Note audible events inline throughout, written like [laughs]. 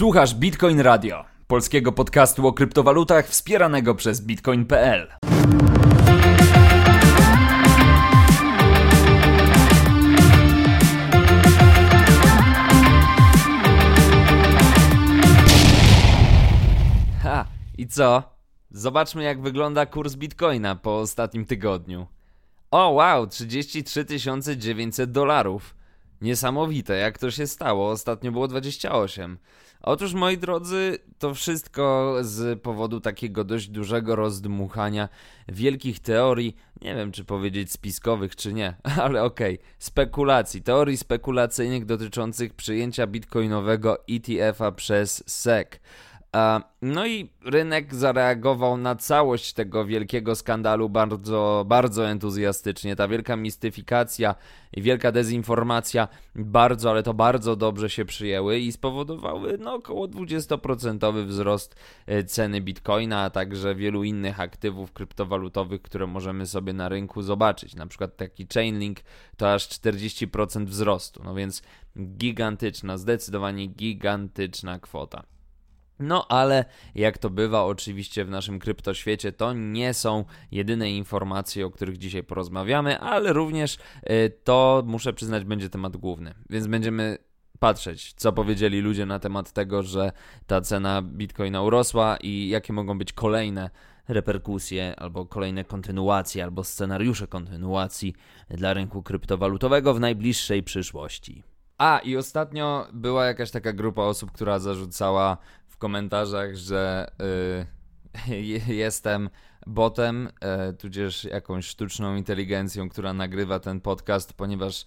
Słuchasz Bitcoin Radio, polskiego podcastu o kryptowalutach wspieranego przez bitcoin.pl. Ha, i co? Zobaczmy jak wygląda kurs Bitcoina po ostatnim tygodniu. O wow, 33 900 dolarów. Niesamowite, jak to się stało. Ostatnio było 28. Otóż, moi drodzy, to wszystko z powodu takiego dość dużego rozdmuchania wielkich teorii, nie wiem czy powiedzieć spiskowych czy nie, [laughs] ale okej, okay, spekulacji, teorii spekulacyjnych dotyczących przyjęcia bitcoinowego ETF-a przez SEC. No i rynek zareagował na całość tego wielkiego skandalu bardzo, bardzo entuzjastycznie. Ta wielka mistyfikacja i wielka dezinformacja bardzo, ale to bardzo dobrze się przyjęły i spowodowały no, około 20% wzrost e, ceny bitcoina, a także wielu innych aktywów kryptowalutowych, które możemy sobie na rynku zobaczyć. Na przykład taki Chainlink to aż 40% wzrostu. No więc gigantyczna, zdecydowanie gigantyczna kwota. No ale jak to bywa oczywiście w naszym kryptoświecie, to nie są jedyne informacje, o których dzisiaj porozmawiamy, ale również y, to muszę przyznać będzie temat główny. Więc będziemy patrzeć, co powiedzieli ludzie na temat tego, że ta cena bitcoina urosła i jakie mogą być kolejne reperkusje, albo kolejne kontynuacje, albo scenariusze kontynuacji dla rynku kryptowalutowego w najbliższej przyszłości. A, i ostatnio była jakaś taka grupa osób, która zarzucała komentarzach, że y, [laughs] jestem botem, y, tudzież jakąś sztuczną inteligencją, która nagrywa ten podcast, ponieważ,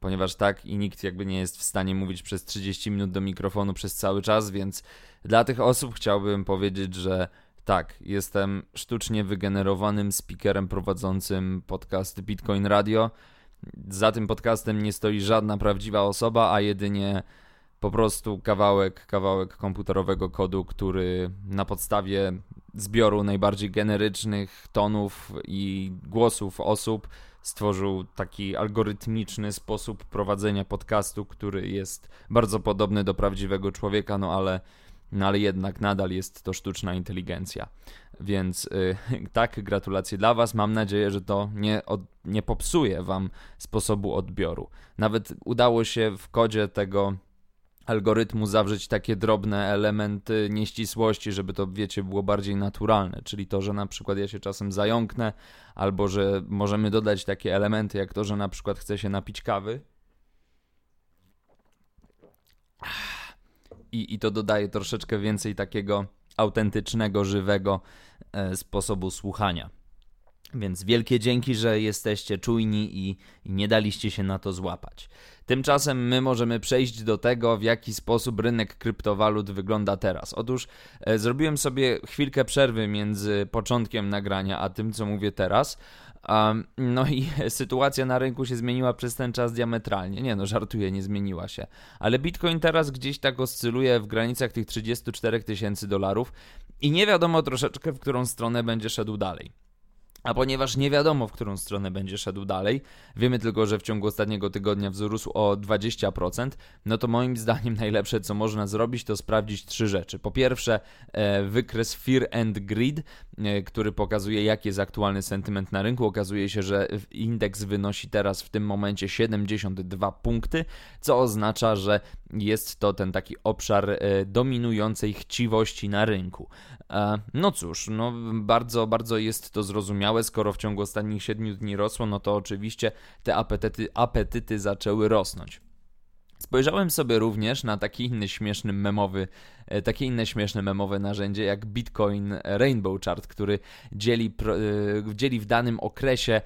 ponieważ tak i nikt jakby nie jest w stanie mówić przez 30 minut do mikrofonu przez cały czas, więc dla tych osób chciałbym powiedzieć, że tak, jestem sztucznie wygenerowanym speakerem prowadzącym podcast Bitcoin Radio. Za tym podcastem nie stoi żadna prawdziwa osoba, a jedynie po prostu kawałek, kawałek komputerowego kodu, który na podstawie zbioru najbardziej generycznych tonów i głosów osób stworzył taki algorytmiczny sposób prowadzenia podcastu, który jest bardzo podobny do prawdziwego człowieka, no ale, no ale jednak nadal jest to sztuczna inteligencja. Więc yy, [laughs] tak, gratulacje dla Was. Mam nadzieję, że to nie, od, nie popsuje Wam sposobu odbioru. Nawet udało się w kodzie tego algorytmu zawrzeć takie drobne elementy nieścisłości, żeby to, wiecie, było bardziej naturalne. Czyli to, że na przykład ja się czasem zająknę, albo że możemy dodać takie elementy, jak to, że na przykład chcę się napić kawy. I, i to dodaje troszeczkę więcej takiego autentycznego, żywego e, sposobu słuchania. Więc wielkie dzięki, że jesteście czujni i, nie daliście się na to złapać. Tymczasem my możemy przejść do tego, w jaki sposób rynek kryptowalut wygląda teraz. Otóż e, zrobiłem sobie chwilkę przerwy między początkiem nagrania a tym, co mówię teraz. Um, no i [laughs] sytuacja na rynku się zmieniła przez ten czas diametralnie. Nie no, żartuję, nie zmieniła się. Ale Bitcoin teraz gdzieś tak oscyluje w granicach tych 34 tysięcy dolarów i nie wiadomo troszeczkę, w którą stronę będzie szedł dalej. A ponieważ nie wiadomo, w którą stronę będzie szedł dalej, wiemy tylko, że w ciągu ostatniego tygodnia wzrósł o 20%, no to moim [laughs] zdaniem najlepsze, co można zrobić, to sprawdzić trzy rzeczy. Po pierwsze, e, wykres Fear and Greed, e, który pokazuje, jaki jest aktualny sentyment na rynku. Okazuje się, że indeks wynosi teraz w tym momencie 72 punkty, co oznacza, że jest to ten taki obszar e, dominującej chciwości na rynku. No cóż, no bardzo, bardzo jest to zrozumiałe, skoro w ciągu ostatnich 7 dni rosło, no to oczywiście te apetyty, apetyty zaczęły rosnąć. Spojrzałem sobie również na taki inny śmieszny memowy, e, takie inne śmieszne memowe narzędzie jak Bitcoin Rainbow Chart, który dzieli, e, dzieli w danym okresie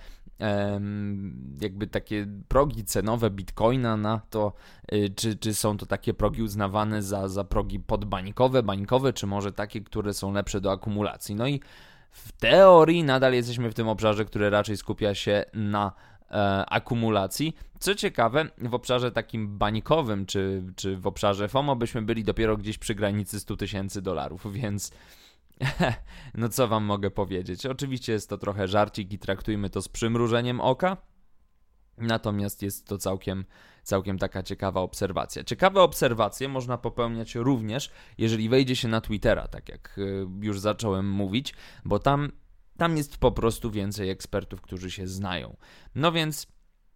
jakby takie progi cenowe bitcoina na to, y, czy, czy są to takie progi uznawane za, za progi podbańkowe, bańkowe, czy może takie, które są lepsze do akumulacji. No i w teorii nadal jesteśmy w tym obszarze, który raczej skupia się na e, akumulacji. Co ciekawe, w obszarze takim bańkowym, czy, czy w obszarze FOMO byśmy byli dopiero gdzieś przy granicy 100 tysięcy dolarów, [laughs] więc [laughs] no co wam mogę powiedzieć? Oczywiście jest to trochę żarcik i traktujmy to z przymrużeniem oka. Natomiast jest to całkiem, całkiem taka ciekawa obserwacja. Ciekawe obserwacje można popełniać również, jeżeli wejdzie się na Twittera, tak jak y, już zacząłem mówić, bo tam, tam jest po prostu więcej ekspertów, którzy się znają. No więc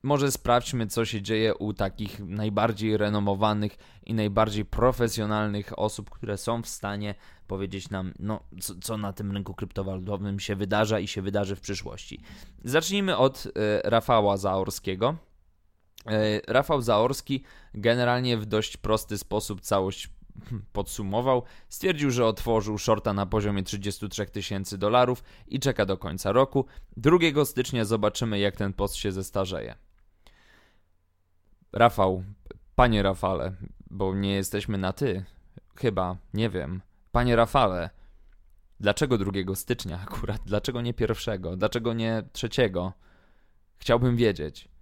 może sprawdźmy, co się dzieje u takich najbardziej renomowanych i najbardziej profesjonalnych osób, które są w stanie powiedzieć nam, no, co, co na tym rynku kryptowalutowym się wydarza i się wydarzy w przyszłości. Zacznijmy od e, Rafała Zaorskiego. E, Rafał Zaorski generalnie w dość prosty sposób całość podsumował, stwierdził, że otworzył shorta na poziomie 33 tysięcy dolarów i czeka do końca roku. 2 stycznia zobaczymy, jak ten post się zestarzeje. Rafał, panie Rafale, bo nie jesteśmy na ty. Chyba, nie wiem. Panie Rafale, dlaczego 2 stycznia [laughs] akurat? Dlaczego nie pierwszego? Dlaczego nie trzeciego? Chciałbym wiedzieć.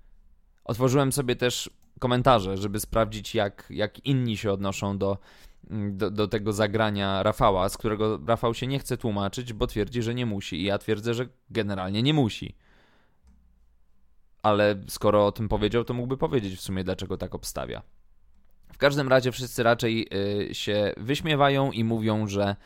Otworzyłem sobie też komentarze, żeby sprawdzić, jak, jak inni się odnoszą do, do, do, tego zagrania Rafała, z którego Rafał się nie chce tłumaczyć, bo twierdzi, że nie musi. I ja twierdzę, że generalnie nie musi ale skoro o tym powiedział, to mógłby powiedzieć w sumie, dlaczego tak obstawia. W każdym razie wszyscy raczej y, się wyśmiewają i mówią, że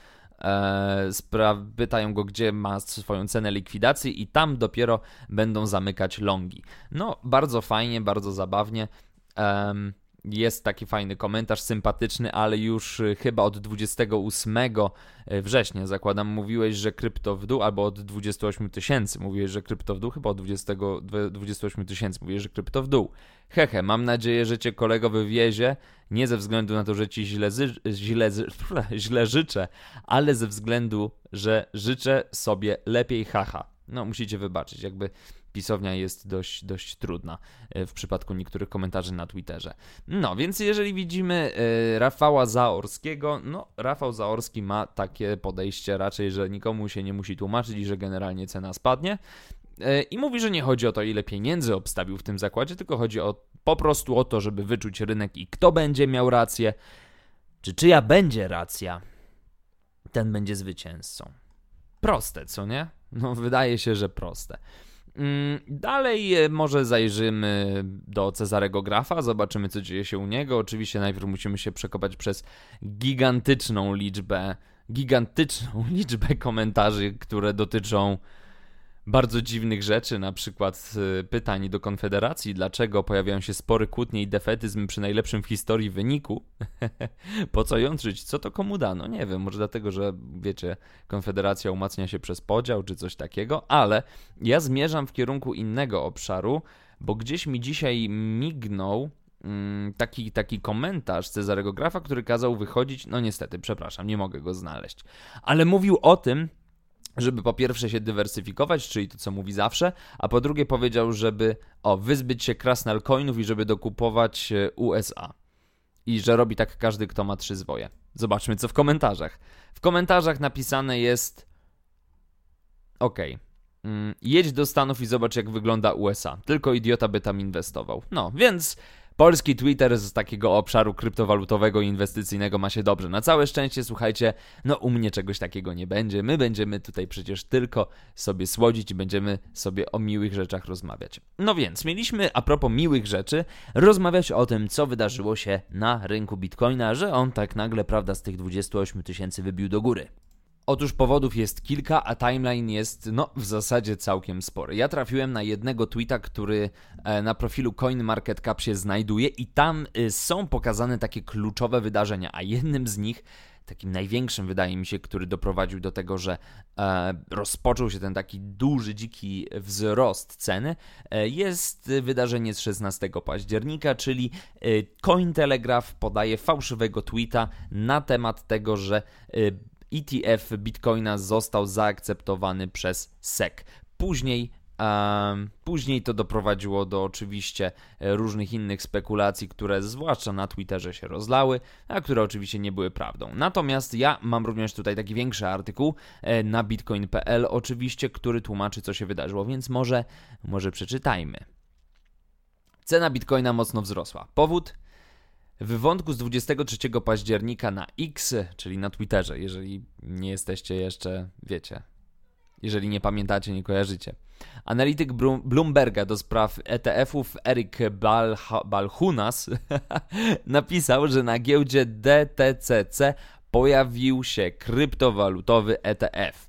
pytają go, gdzie ma swoją cenę likwidacji, i tam dopiero będą zamykać longi. No, bardzo fajnie, bardzo zabawnie. Um, jest taki fajny komentarz, sympatyczny, ale już y, chyba od 28 y, września, zakładam, mówiłeś, że krypto w dół, albo od 28 tysięcy. Mówiłeś, że krypto w dół, chyba od 20, 28 tysięcy. Mówiłeś, że krypto w dół. Hehe, mam nadzieję, że cię kolego wywiezie, nie ze względu na to, że ci źle, źle, [laughs] źle życzę, ale ze względu, że życzę sobie lepiej haha. No, musicie wybaczyć, jakby pisownia jest dość, dość trudna e, w przypadku niektórych komentarzy na Twitterze. No, więc jeżeli widzimy e, Rafała Zaorskiego, no Rafał Zaorski ma takie podejście raczej, że nikomu się nie musi tłumaczyć i że generalnie cena spadnie. E, I mówi, że nie chodzi o to, ile pieniędzy obstawił w tym zakładzie, tylko chodzi o, po prostu o to, żeby wyczuć rynek i kto będzie miał rację, czy czyja będzie racja, ten będzie zwycięzcą. Proste, co nie? No, wydaje się, że proste. Mm, dalej e, może zajrzymy do Cezarego Grafa, zobaczymy co dzieje się u niego. Oczywiście najpierw musimy się przekopać przez gigantyczną liczbę, gigantyczną [laughs] liczbę komentarzy, które dotyczą bardzo dziwnych rzeczy, na przykład y, pytań do Konfederacji, dlaczego pojawiają się spory kłótnie i defetyzm przy najlepszym w historii wyniku. [laughs] po co jątrzyć? Co to komu da? No nie wiem, może dlatego, że wiecie, Konfederacja umacnia się przez podział czy coś takiego, ale ja zmierzam w kierunku innego obszaru, bo gdzieś mi dzisiaj mignął mm, taki, taki komentarz Cezarego Grafa, który kazał wychodzić, no niestety, przepraszam, nie mogę go znaleźć, ale mówił o tym, żeby po pierwsze się dywersyfikować, czyli to co mówi zawsze, a po drugie powiedział, żeby o, wyzbyć się krasnal coinów i żeby dokupować e, USA. I że robi tak każdy, kto ma trzy zwoje. Zobaczmy co w komentarzach. W komentarzach napisane jest ok. Mm, jedź do Stanów i zobacz jak wygląda USA. Tylko idiota by tam inwestował. No, więc Polski Twitter z takiego obszaru kryptowalutowego i inwestycyjnego ma się dobrze. Na całe szczęście, słuchajcie, no u mnie czegoś takiego nie będzie. My będziemy tutaj przecież tylko sobie słodzić i będziemy sobie o miłych rzeczach rozmawiać. No więc, mieliśmy a propos miłych rzeczy rozmawiać o tym, co wydarzyło się na rynku Bitcoina, że on tak nagle, prawda, z tych 28 tysięcy wybił do góry. Otóż powodów jest kilka, a timeline jest no w zasadzie całkiem spory. Ja trafiłem na jednego tweeta, który e, na profilu CoinMarketCap się znajduje i tam y, są pokazane takie kluczowe wydarzenia, a jednym z nich takim największym, wydaje mi się, który doprowadził do tego, że e, rozpoczął się ten taki duży, dziki wzrost ceny, e, jest wydarzenie z 16 października, czyli e, Cointelegraph podaje fałszywego tweeta na temat tego, że e, ETF Bitcoina został zaakceptowany przez SEC. Później później to doprowadziło do oczywiście e, różnych innych spekulacji, które zwłaszcza na Twitterze się rozlały, a które oczywiście nie były prawdą. Natomiast ja mam również tutaj taki większy artykuł e, na bitcoin.pl, oczywiście, który tłumaczy, co się wydarzyło, więc może, może przeczytajmy. Cena bitcoina mocno wzrosła. Powód? W wątku z 23 października na X, czyli na Twitterze, jeżeli nie jesteście jeszcze, wiecie, jeżeli nie pamiętacie, nie kojarzycie. Analityk Bloomberga do spraw ETF-ów Eric Balchunas [laughs] napisał, że na giełdzie DTCC pojawił się kryptowalutowy ETF.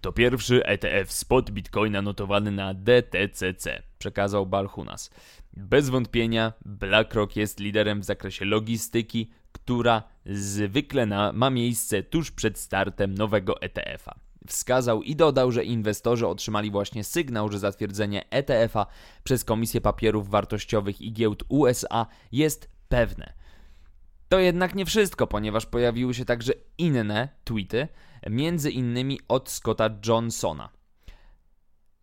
To pierwszy ETF spot Bitcoina notowany na DTCC, przekazał Balchunas. Bez wątpienia BlackRock jest liderem w zakresie logistyki, która zwykle na, ma miejsce tuż przed startem nowego ETF-a. Wskazał i dodał, że inwestorzy otrzymali właśnie sygnał, że zatwierdzenie ETF-a przez Komisję Papierów Wartościowych i Giełd USA jest pewne. To jednak nie wszystko, ponieważ pojawiły się także inne tweety, między innymi od Scotta Johnsona.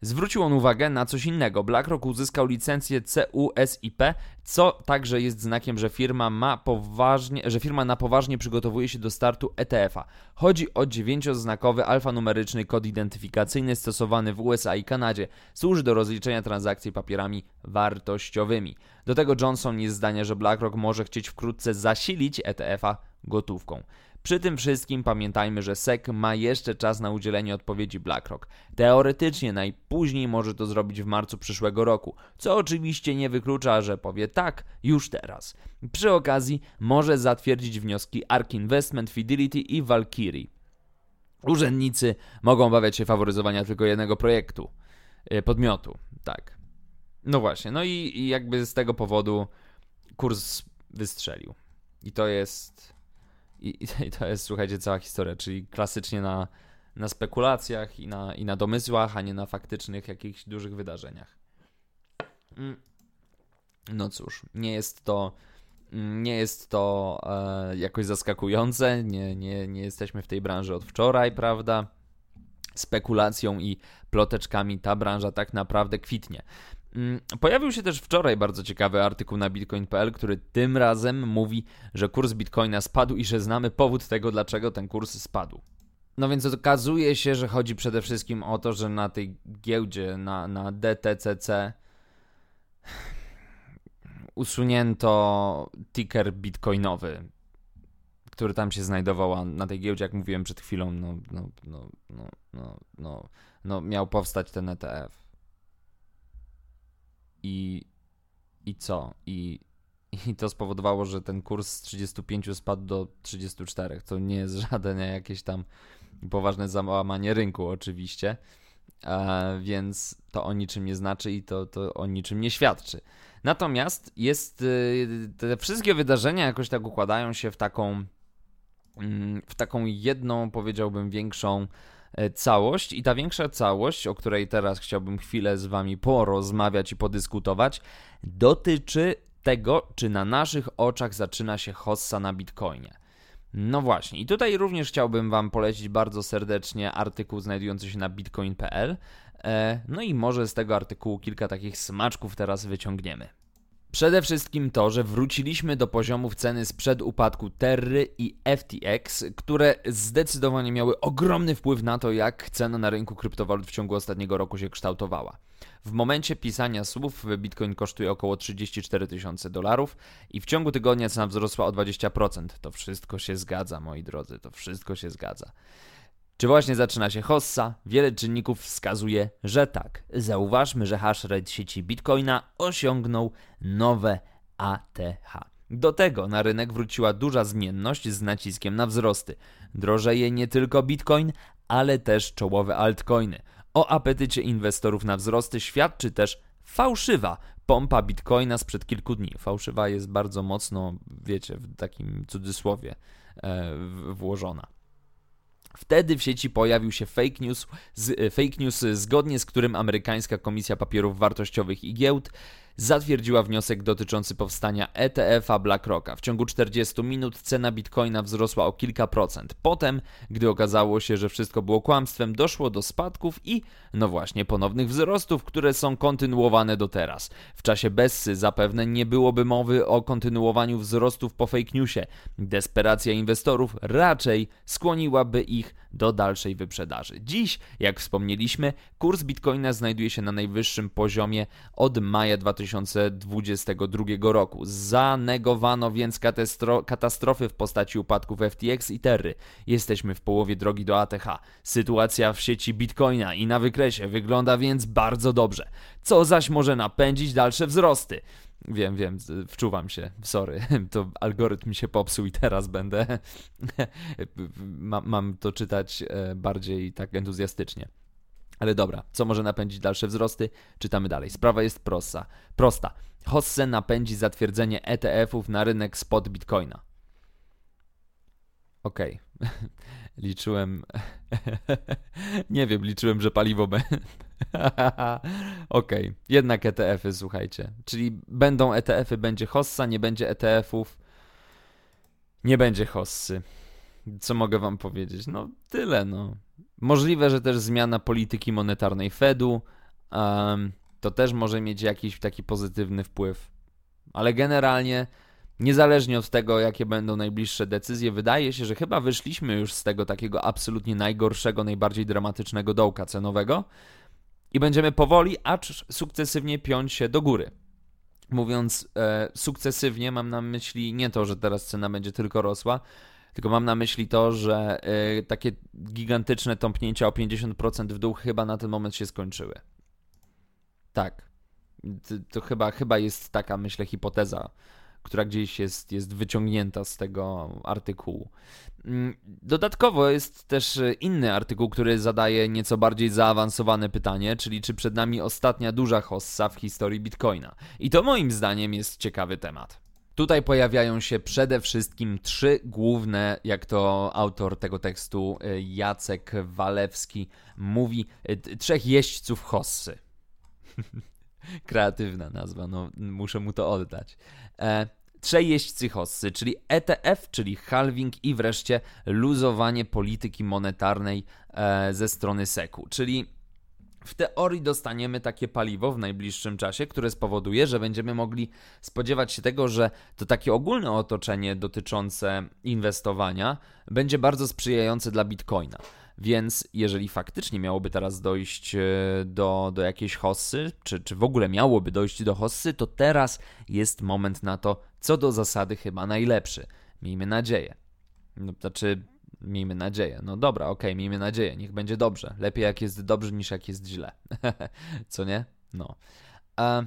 Zwrócił on uwagę na coś innego. BlackRock uzyskał licencję CUSIP, co także jest znakiem, że firma, ma poważnie, że firma na poważnie przygotowuje się do startu ETF-a. Chodzi o dziewięcioznakowy alfanumeryczny kod identyfikacyjny stosowany w USA i Kanadzie. Służy do rozliczenia transakcji papierami wartościowymi. Do tego Johnson jest zdania, że BlackRock może chcieć wkrótce zasilić ETF-a gotówką. Przy tym wszystkim pamiętajmy, że SEC ma jeszcze czas na udzielenie odpowiedzi BlackRock. Teoretycznie najpóźniej może to zrobić w marcu przyszłego roku, co oczywiście nie wyklucza, że powie tak już teraz. Przy okazji może zatwierdzić wnioski ARK Investment, Fidelity i Valkyrie. Urzędnicy mogą obawiać się faworyzowania tylko jednego projektu, e, podmiotu, tak. No właśnie, no i, i jakby z tego powodu kurs wystrzelił. I to jest i, [laughs] I, to jest, słuchajcie, cała historia, czyli klasycznie na, na spekulacjach i na, i na domysłach, a nie na faktycznych jakichś dużych wydarzeniach. Mm. No cóż, nie jest to mm, nie jest to e, jakoś zaskakujące, nie, nie, nie jesteśmy w tej branży od wczoraj, prawda? Spekulacją i ploteczkami ta branża tak naprawdę kwitnie. Mm, pojawił się też wczoraj bardzo ciekawy artykuł na bitcoin.pl, który tym razem mówi, że kurs bitcoina spadł i że znamy powód tego, dlaczego ten kurs spadł. No więc okazuje się, że chodzi przede wszystkim o to, że na tej giełdzie, na, na DTCC usunięto ticker bitcoinowy, który tam się znajdował na tej giełdzie, jak mówiłem przed chwilą, no, no, no, no, no, no, no miał powstać ten ETF i, i co? I, [laughs] I to spowodowało, że ten kurs z 35 spadł do 34, co nie jest żadne jakieś tam poważne załamanie rynku, oczywiście. Więc to o niczym nie znaczy i to, to o niczym nie świadczy. Natomiast jest y, te wszystkie wydarzenia jakoś tak układają się w taką mm, w taką jedną, powiedziałbym, większą całość i ta większa całość, o której teraz chciałbym chwilę z Wami porozmawiać i podyskutować, dotyczy tego, czy na naszych oczach zaczyna się hossa na Bitcoinie. No właśnie, i tutaj również chciałbym Wam polecić bardzo serdecznie artykuł znajdujący się na bitcoin.pl. E, no i może z tego artykułu kilka takich smaczków teraz wyciągniemy. Przede wszystkim to, że wróciliśmy do poziomów ceny sprzed upadku Terry i FTX, które zdecydowanie miały ogromny wpływ na to, jak cena na rynku kryptowalut w ciągu ostatniego roku się kształtowała. W momencie pisania słów Bitcoin kosztuje około 34 tysiące dolarów i w ciągu tygodnia cena wzrosła o 20%. To wszystko się zgadza, moi drodzy, to wszystko się zgadza. Czy właśnie zaczyna się hossa? Wiele czynników wskazuje, że tak. Zauważmy, że hash rate sieci Bitcoina osiągnął nowe ATH. Do tego na rynek wróciła duża zmienność z naciskiem na wzrosty. Drożeje nie tylko Bitcoin, ale też czołowe altcoiny. O apetycie inwestorów na wzrosty świadczy też fałszywa pompa Bitcoina sprzed kilku dni. Fałszywa jest bardzo mocno, wiecie, w takim cudzysłowie e, włożona. Wtedy w sieci pojawił się fake news, z, fake news, zgodnie z którym amerykańska Komisja Papierów Wartościowych i Giełd zatwierdziła wniosek dotyczący powstania ETF-a BlackRocka. W ciągu 40 minut cena bitcoina wzrosła o kilka procent. Potem, gdy okazało się, że wszystko było kłamstwem, doszło do spadków i, no właśnie, ponownych wzrostów, które są kontynuowane do teraz. W czasie Bessy zapewne nie byłoby mowy o kontynuowaniu wzrostów po fake newsie. Desperacja inwestorów raczej skłoniłaby ich do dalszej wyprzedaży. Dziś, jak wspomnieliśmy, kurs bitcoina znajduje się na najwyższym poziomie od maja 2020 2022 roku. Zanegowano więc katastrofy w postaci upadków FTX i Terry. Jesteśmy w połowie drogi do ATH. Sytuacja w sieci Bitcoina i na wykresie wygląda więc bardzo dobrze, co zaś może napędzić dalsze wzrosty. Wiem, wiem, wczuwam się, sorry, [laughs] to algorytm się popsuł i teraz będę, [laughs] mam, to czytać e, bardziej tak entuzjastycznie. Ale dobra, co może napędzić dalsze wzrosty? Czytamy dalej. Sprawa jest prosta. prosta. Hosse napędzi zatwierdzenie ETF-ów na rynek spot Bitcoina. Okej. Okay. [laughs] liczyłem. [laughs] Nie wiem, liczyłem, że paliwo będzie. [laughs] Okej, okay. jednak ETF-y, słuchajcie. Czyli będą ETF-y, będzie Hossa, nie będzie ETF-ów. Nie będzie Hossy. Co mogę wam powiedzieć? No, tyle, no. Możliwe, że też zmiana polityki monetarnej Fedu um, to też może mieć jakiś taki pozytywny wpływ. Ale generalnie, niezależnie od tego, jakie będą najbliższe decyzje, wydaje się, że chyba wyszliśmy już z tego takiego absolutnie najgorszego, najbardziej dramatycznego dołka cenowego i będziemy powoli, acz sukcesywnie piąć się do góry. Mówiąc e, sukcesywnie, mam na myśli nie to, że teraz cena będzie tylko rosła, tylko mam na myśli to, że y, takie gigantyczne tąpnięcia o 50% w dół chyba na ten moment się skończyły. Tak. To, chyba, chyba jest taka, myślę, hipoteza, która gdzieś jest, jest wyciągnięta z tego artykułu. Mm, dodatkowo jest też inny artykuł, który zadaje nieco bardziej zaawansowane pytanie, czyli czy przed nami ostatnia duża hossa w historii Bitcoina. I to moim zdaniem jest ciekawy temat. Tutaj pojawiają się przede wszystkim trzy główne, jak to autor tego tekstu y, Jacek Walewski mówi, y, trzech jeźdźców hossy. [laughs] Kreatywna nazwa, no muszę mu to oddać. E, trzej jeźdźcy hossy, czyli ETF, czyli halving i wreszcie luzowanie polityki monetarnej e, ze strony SEC-u, czyli w teorii dostaniemy takie paliwo w najbliższym czasie, które spowoduje, że będziemy mogli spodziewać się tego, że to takie ogólne otoczenie dotyczące inwestowania będzie bardzo sprzyjające dla bitcoina. Więc jeżeli faktycznie miałoby teraz dojść e, do, do jakiejś hossy, czy, czy w ogóle miałoby dojść do hossy, to teraz jest moment na to, co do zasady chyba najlepszy. Miejmy nadzieję. No, znaczy, Miejmy nadzieję. No dobra, okej, okay, miejmy nadzieję. Niech będzie dobrze. Lepiej jak jest dobrze niż jak jest źle. [laughs] Co nie? No. E,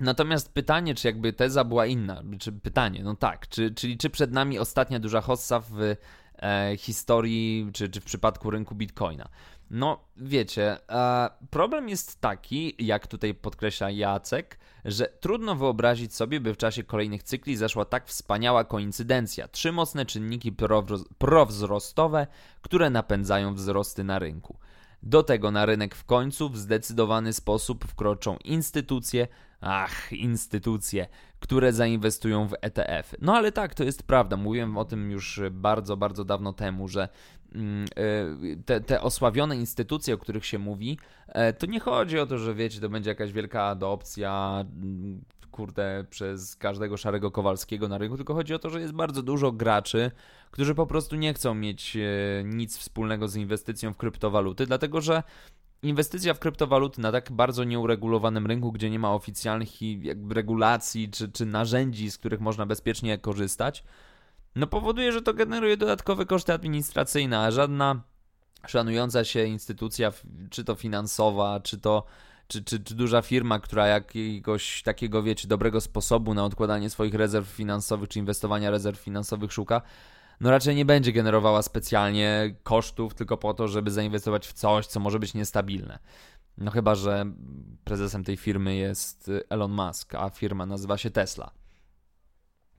natomiast pytanie, czy jakby teza była inna, czy pytanie, no tak, czy, czyli czy przed nami ostatnia duża hossa w e, historii, czy, czy w przypadku rynku Bitcoina? No, wiecie, e, problem jest taki, jak tutaj podkreśla Jacek, że trudno wyobrazić sobie, by w czasie kolejnych cykli zaszła tak wspaniała koincydencja. Trzy mocne czynniki prowzrostowe, które napędzają wzrosty na rynku. Do tego na rynek w końcu w zdecydowany sposób wkroczą instytucje, ach, instytucje, które zainwestują w ETF. No ale tak, to jest prawda. Mówiłem o tym już bardzo, bardzo dawno temu, że mm, e, te, te osławione instytucje, o których się mówi, e, to nie chodzi o to, że wiecie, to będzie jakaś wielka adopcja, mm, kurde, przez każdego szarego Kowalskiego na rynku, tylko chodzi o to, że jest bardzo dużo graczy, którzy po prostu nie chcą mieć e, nic wspólnego z inwestycją w kryptowaluty, dlatego że inwestycja w kryptowaluty na tak bardzo nieuregulowanym rynku, gdzie nie ma oficjalnych regulacji czy, czy narzędzi, z których można bezpiecznie korzystać, no powoduje, że to generuje dodatkowe koszty administracyjne, a żadna szanująca się instytucja, czy to finansowa, czy to czy, czy, czy duża firma, która jakiegoś takiego, wiecie, dobrego sposobu na odkładanie swoich rezerw finansowych, czy inwestowania rezerw finansowych szuka, no raczej nie będzie generowała specjalnie kosztów tylko po to, żeby zainwestować w coś, co może być niestabilne. No chyba, że prezesem tej firmy jest Elon Musk, a firma nazywa się Tesla.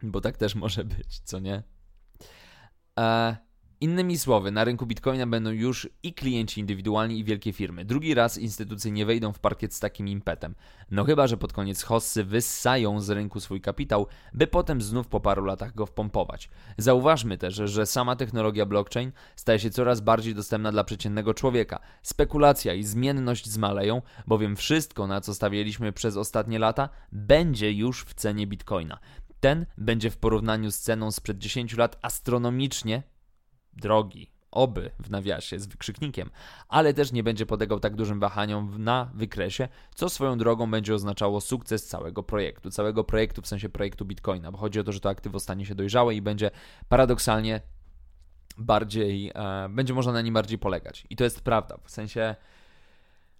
Bo tak też może być, co nie? E, Innymi słowy, na rynku Bitcoina będą już i klienci indywidualni, i wielkie firmy. Drugi raz instytucje nie wejdą w parkiet z takim impetem. No chyba, że pod koniec hossy wyssają z rynku swój kapitał, by potem znów po paru latach go wpompować. Zauważmy też, że sama technologia blockchain staje się coraz bardziej dostępna dla przeciętnego człowieka. Spekulacja i zmienność zmaleją, bowiem wszystko, na co stawialiśmy przez ostatnie lata, będzie już w cenie Bitcoina. Ten będzie w porównaniu z ceną sprzed 10 lat astronomicznie drogi. oby w nawiasie z wykrzyknikiem, ale też nie będzie podlegał tak dużym wahaniom na wykresie, co swoją drogą będzie oznaczało sukces całego projektu. Całego projektu w sensie projektu Bitcoina, bo chodzi o to, że to aktywo stanie się dojrzałe i będzie paradoksalnie bardziej, e, będzie można na nim bardziej polegać. I to jest prawda, w sensie.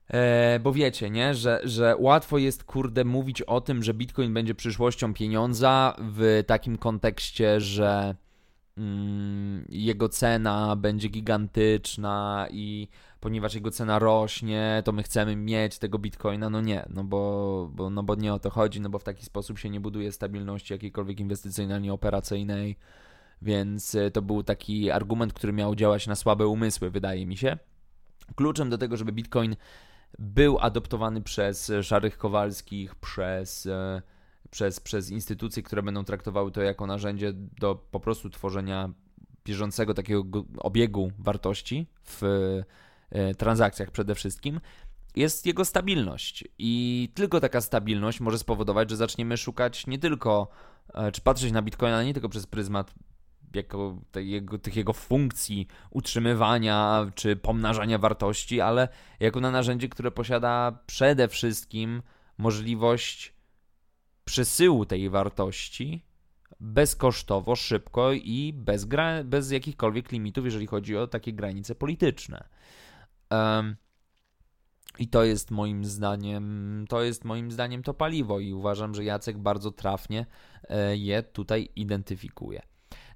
E, bo wiecie, nie? Że, że łatwo jest, kurde, mówić o tym, że Bitcoin będzie przyszłością pieniądza w takim kontekście, że jego cena będzie gigantyczna i ponieważ jego cena rośnie, to my chcemy mieć tego Bitcoina. No nie, no bo, bo, no bo nie o to chodzi, no bo w taki sposób się nie buduje stabilności jakiejkolwiek inwestycyjnej ani operacyjnej. Więc e, to był taki argument, który miał działać na słabe umysły, wydaje mi się. Kluczem do tego, żeby Bitcoin był adoptowany przez szarych Kowalskich, przez, e, przez, przez instytucje, które będą traktowały to jako narzędzie do po prostu tworzenia bieżącego takiego obiegu wartości w e, transakcjach przede wszystkim, jest jego stabilność. I tylko taka stabilność może spowodować, że zaczniemy szukać nie tylko, czy patrzeć na Bitcoina nie tylko przez pryzmat jako jego, tych jego funkcji utrzymywania czy pomnażania wartości, ale jako na narzędzie, które posiada przede wszystkim możliwość przesyłu tej wartości bezkosztowo, szybko i bez, gra- bez jakichkolwiek limitów, jeżeli chodzi o takie granice polityczne. Um, i to jest moim zdaniem, to jest moim zdaniem to paliwo i uważam, że Jacek bardzo trafnie e, je tutaj identyfikuje.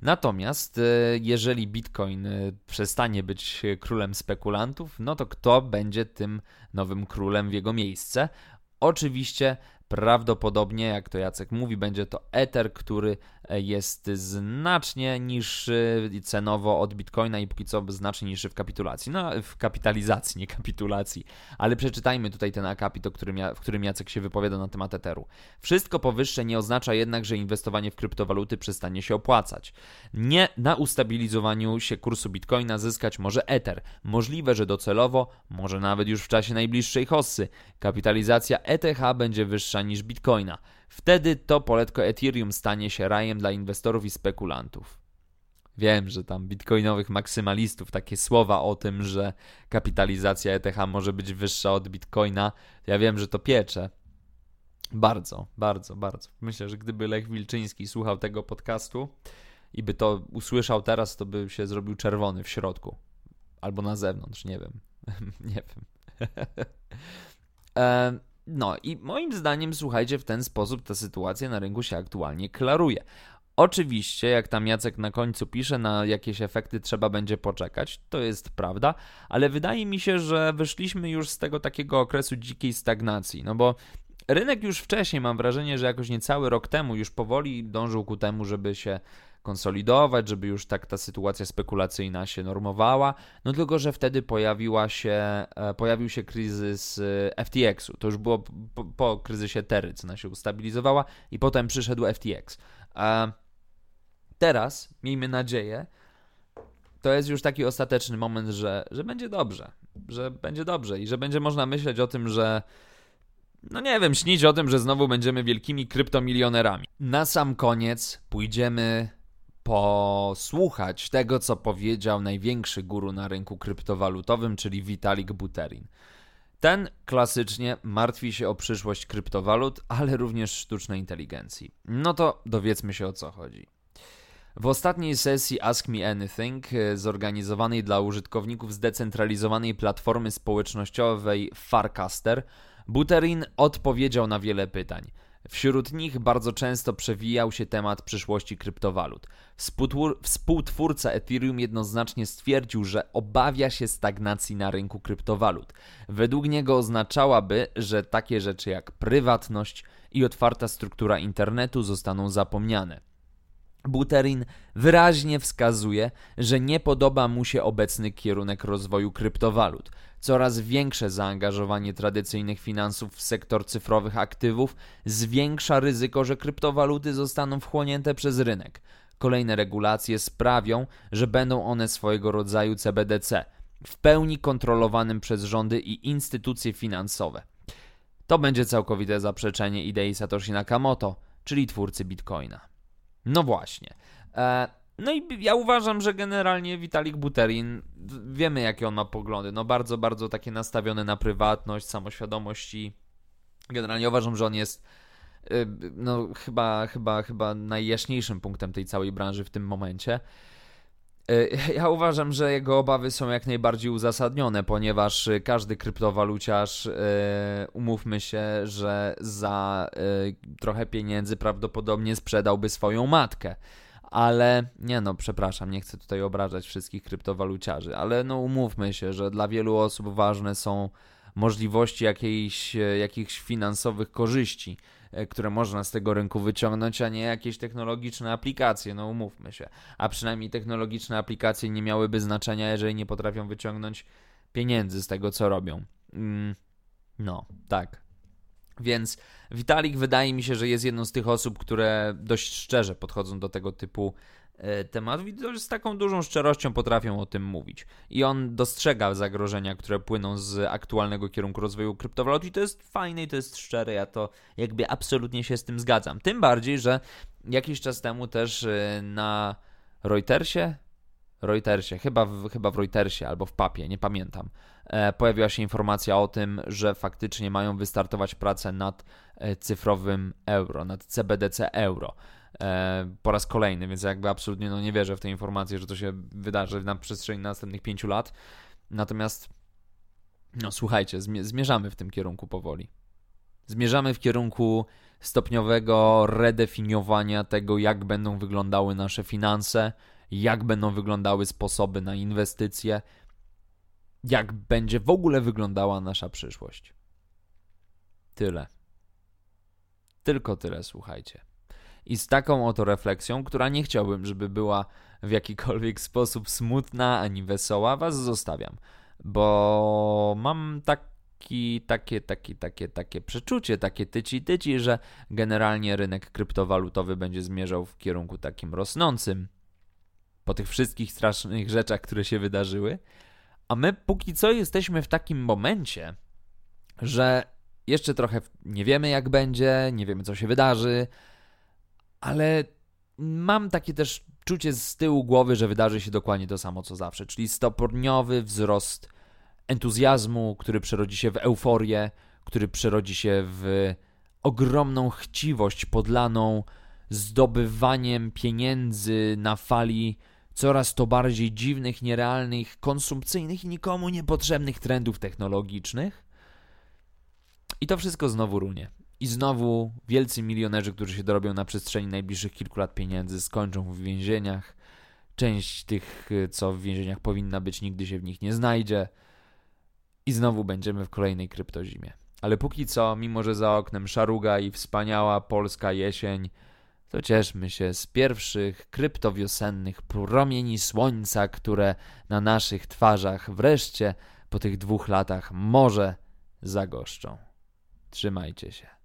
Natomiast e, jeżeli Bitcoin e, przestanie być królem spekulantów, no to kto będzie tym nowym królem w jego miejsce? Oczywiście Prawdopodobnie, jak to Jacek mówi, będzie to Ether, który jest znacznie niższy cenowo od Bitcoina i póki co znacznie niższy w kapitulacji. No, w kapitalizacji, nie kapitulacji. Ale przeczytajmy tutaj ten akapit, o którym, w którym Jacek się wypowiada na temat Etheru. Wszystko powyższe nie oznacza jednak, że inwestowanie w kryptowaluty przestanie się opłacać. Nie na ustabilizowaniu się kursu Bitcoina zyskać może Ether. Możliwe, że docelowo, może nawet już w czasie najbliższej hossy, kapitalizacja ETH będzie wyższa niż bitcoina. Wtedy to poletko Ethereum stanie się rajem dla inwestorów i spekulantów. Wiem, że tam bitcoinowych maksymalistów takie słowa o tym, że kapitalizacja ETH może być wyższa od bitcoina, ja wiem, że to piecze. Bardzo, bardzo, bardzo. Myślę, że gdyby Lech Wilczyński słuchał tego podcastu i by to usłyszał teraz, to by się zrobił czerwony w środku. Albo na zewnątrz, nie wiem. [laughs] nie wiem. [laughs] No i moim zdaniem, słuchajcie, w ten sposób ta sytuacja na rynku się aktualnie klaruje. Oczywiście, jak tam Jacek na końcu pisze, na jakieś efekty trzeba będzie poczekać, to jest prawda, ale wydaje mi się, że wyszliśmy już z tego takiego okresu dzikiej stagnacji, no bo rynek już wcześniej, mam wrażenie, że jakoś niecały rok temu już powoli dążył ku temu, żeby się konsolidować, żeby już tak ta sytuacja spekulacyjna się normowała. No tylko, że wtedy pojawiła się, e, pojawił się kryzys e, FTX-u. To już było po, po kryzysie Terry, cena się ustabilizowała i potem przyszedł FTX. A teraz, miejmy nadzieję, to jest już taki ostateczny moment, że, że będzie dobrze, że będzie dobrze i że będzie można myśleć o tym, że no nie wiem, śnić o tym, że znowu będziemy wielkimi kryptomilionerami. Na sam koniec pójdziemy posłuchać tego, co powiedział największy guru na rynku kryptowalutowym, czyli Vitalik Buterin. Ten klasycznie martwi się o przyszłość kryptowalut, ale również sztucznej inteligencji. No to dowiedzmy się o co chodzi. W ostatniej sesji Ask Me Anything, e, zorganizowanej dla użytkowników zdecentralizowanej platformy społecznościowej Farcaster, Buterin odpowiedział na wiele pytań. Wśród nich bardzo często przewijał się temat przyszłości kryptowalut. Współtwórca Ethereum jednoznacznie stwierdził, że obawia się stagnacji na rynku kryptowalut. Według niego oznaczałaby, że takie rzeczy jak prywatność i otwarta struktura internetu zostaną zapomniane. Buterin wyraźnie wskazuje, że nie podoba mu się obecny kierunek rozwoju kryptowalut. Coraz większe zaangażowanie tradycyjnych finansów w sektor cyfrowych aktywów zwiększa ryzyko, że kryptowaluty zostaną wchłonięte przez rynek. Kolejne regulacje sprawią, że będą one swojego rodzaju CBDC, w pełni kontrolowanym przez rządy i instytucje finansowe. To będzie całkowite zaprzeczenie idei Satoshi Nakamoto, czyli twórcy Bitcoina. No właśnie. E, No i ja uważam, że generalnie Vitalik Buterin, wiemy jakie on ma poglądy, no bardzo, bardzo takie nastawione na prywatność, samoświadomość i generalnie uważam, że on jest y, no chyba, chyba, chyba najjaśniejszym punktem tej całej branży w tym momencie. Y, [laughs] ja uważam, że jego obawy są jak najbardziej uzasadnione, ponieważ każdy kryptowaluciarz, y, umówmy się, że za trochę pieniędzy prawdopodobnie sprzedałby swoją matkę. Ale nie no, przepraszam, nie chcę tutaj obrażać wszystkich kryptowaluciarzy, ale no umówmy się, że dla wielu osób ważne są możliwości jakiejś, jakichś finansowych korzyści, e, które można z tego rynku wyciągnąć, a nie jakieś technologiczne aplikacje, no umówmy się. A przynajmniej technologiczne aplikacje nie miałyby znaczenia, jeżeli nie potrafią wyciągnąć pieniędzy z tego, co robią. Mm, no, tak. Więc Vitalik wydaje mi się, że jest jedną z tych osób, które dość szczerze podchodzą do tego typu e, tematów i z taką dużą szczerością potrafią o tym mówić. I on dostrzega zagrożenia, które płyną z aktualnego kierunku rozwoju kryptowalut i to jest fajne i to jest szczere. Ja to jakby absolutnie się z tym zgadzam. Tym bardziej, że jakiś czas temu też e, na Reutersie, Reutersie, chyba w, chyba w Reutersie albo w papie, nie pamiętam, e, pojawiła się informacja o tym, że faktycznie mają wystartować pracę nad e, cyfrowym euro, nad CBDC euro. E, po raz kolejny, więc jakby absolutnie no, nie wierzę w tę informację, że to się wydarzy na przestrzeni następnych pięciu lat. Natomiast, no słuchajcie, zmierzamy w tym kierunku powoli. Zmierzamy w kierunku stopniowego redefiniowania tego, jak będą wyglądały nasze finanse, jak będą wyglądały sposoby na inwestycje, jak będzie w ogóle wyglądała nasza przyszłość. Tyle. Tylko tyle, słuchajcie. I z taką oto refleksją, która nie chciałbym, żeby była w jakikolwiek sposób smutna ani wesoła, was zostawiam. Bo mam taki, takie, takie, takie, takie przeczucie, takie tyci, tyci, że generalnie rynek kryptowalutowy będzie zmierzał w kierunku takim rosnącym po tych wszystkich strasznych rzeczach, które się wydarzyły. A my póki co jesteśmy w takim momencie, że jeszcze trochę nie wiemy, jak będzie, nie wiemy, co się wydarzy, ale mam takie też czucie z tyłu głowy, że wydarzy się dokładnie to samo, co zawsze, czyli stopniowy wzrost entuzjazmu, który przerodzi się w euforię, który przerodzi się w ogromną chciwość podlaną zdobywaniem pieniędzy na fali coraz to bardziej dziwnych, nierealnych, konsumpcyjnych i nikomu niepotrzebnych trendów technologicznych. I to wszystko znowu runie. I znowu wielcy milionerzy, którzy się dorobią na przestrzeni najbliższych kilku lat pieniędzy, skończą w więzieniach. Część tych, co w więzieniach powinna być, nigdy się w nich nie znajdzie. I znowu będziemy w kolejnej kryptozimie. Ale póki co, mimo że za oknem szaruga i wspaniała polska jesień, to cieszmy się z pierwszych kryptowiosennych promieni słońca, które na naszych twarzach wreszcie po tych dwóch latach może zagoszczą. Trzymajcie się.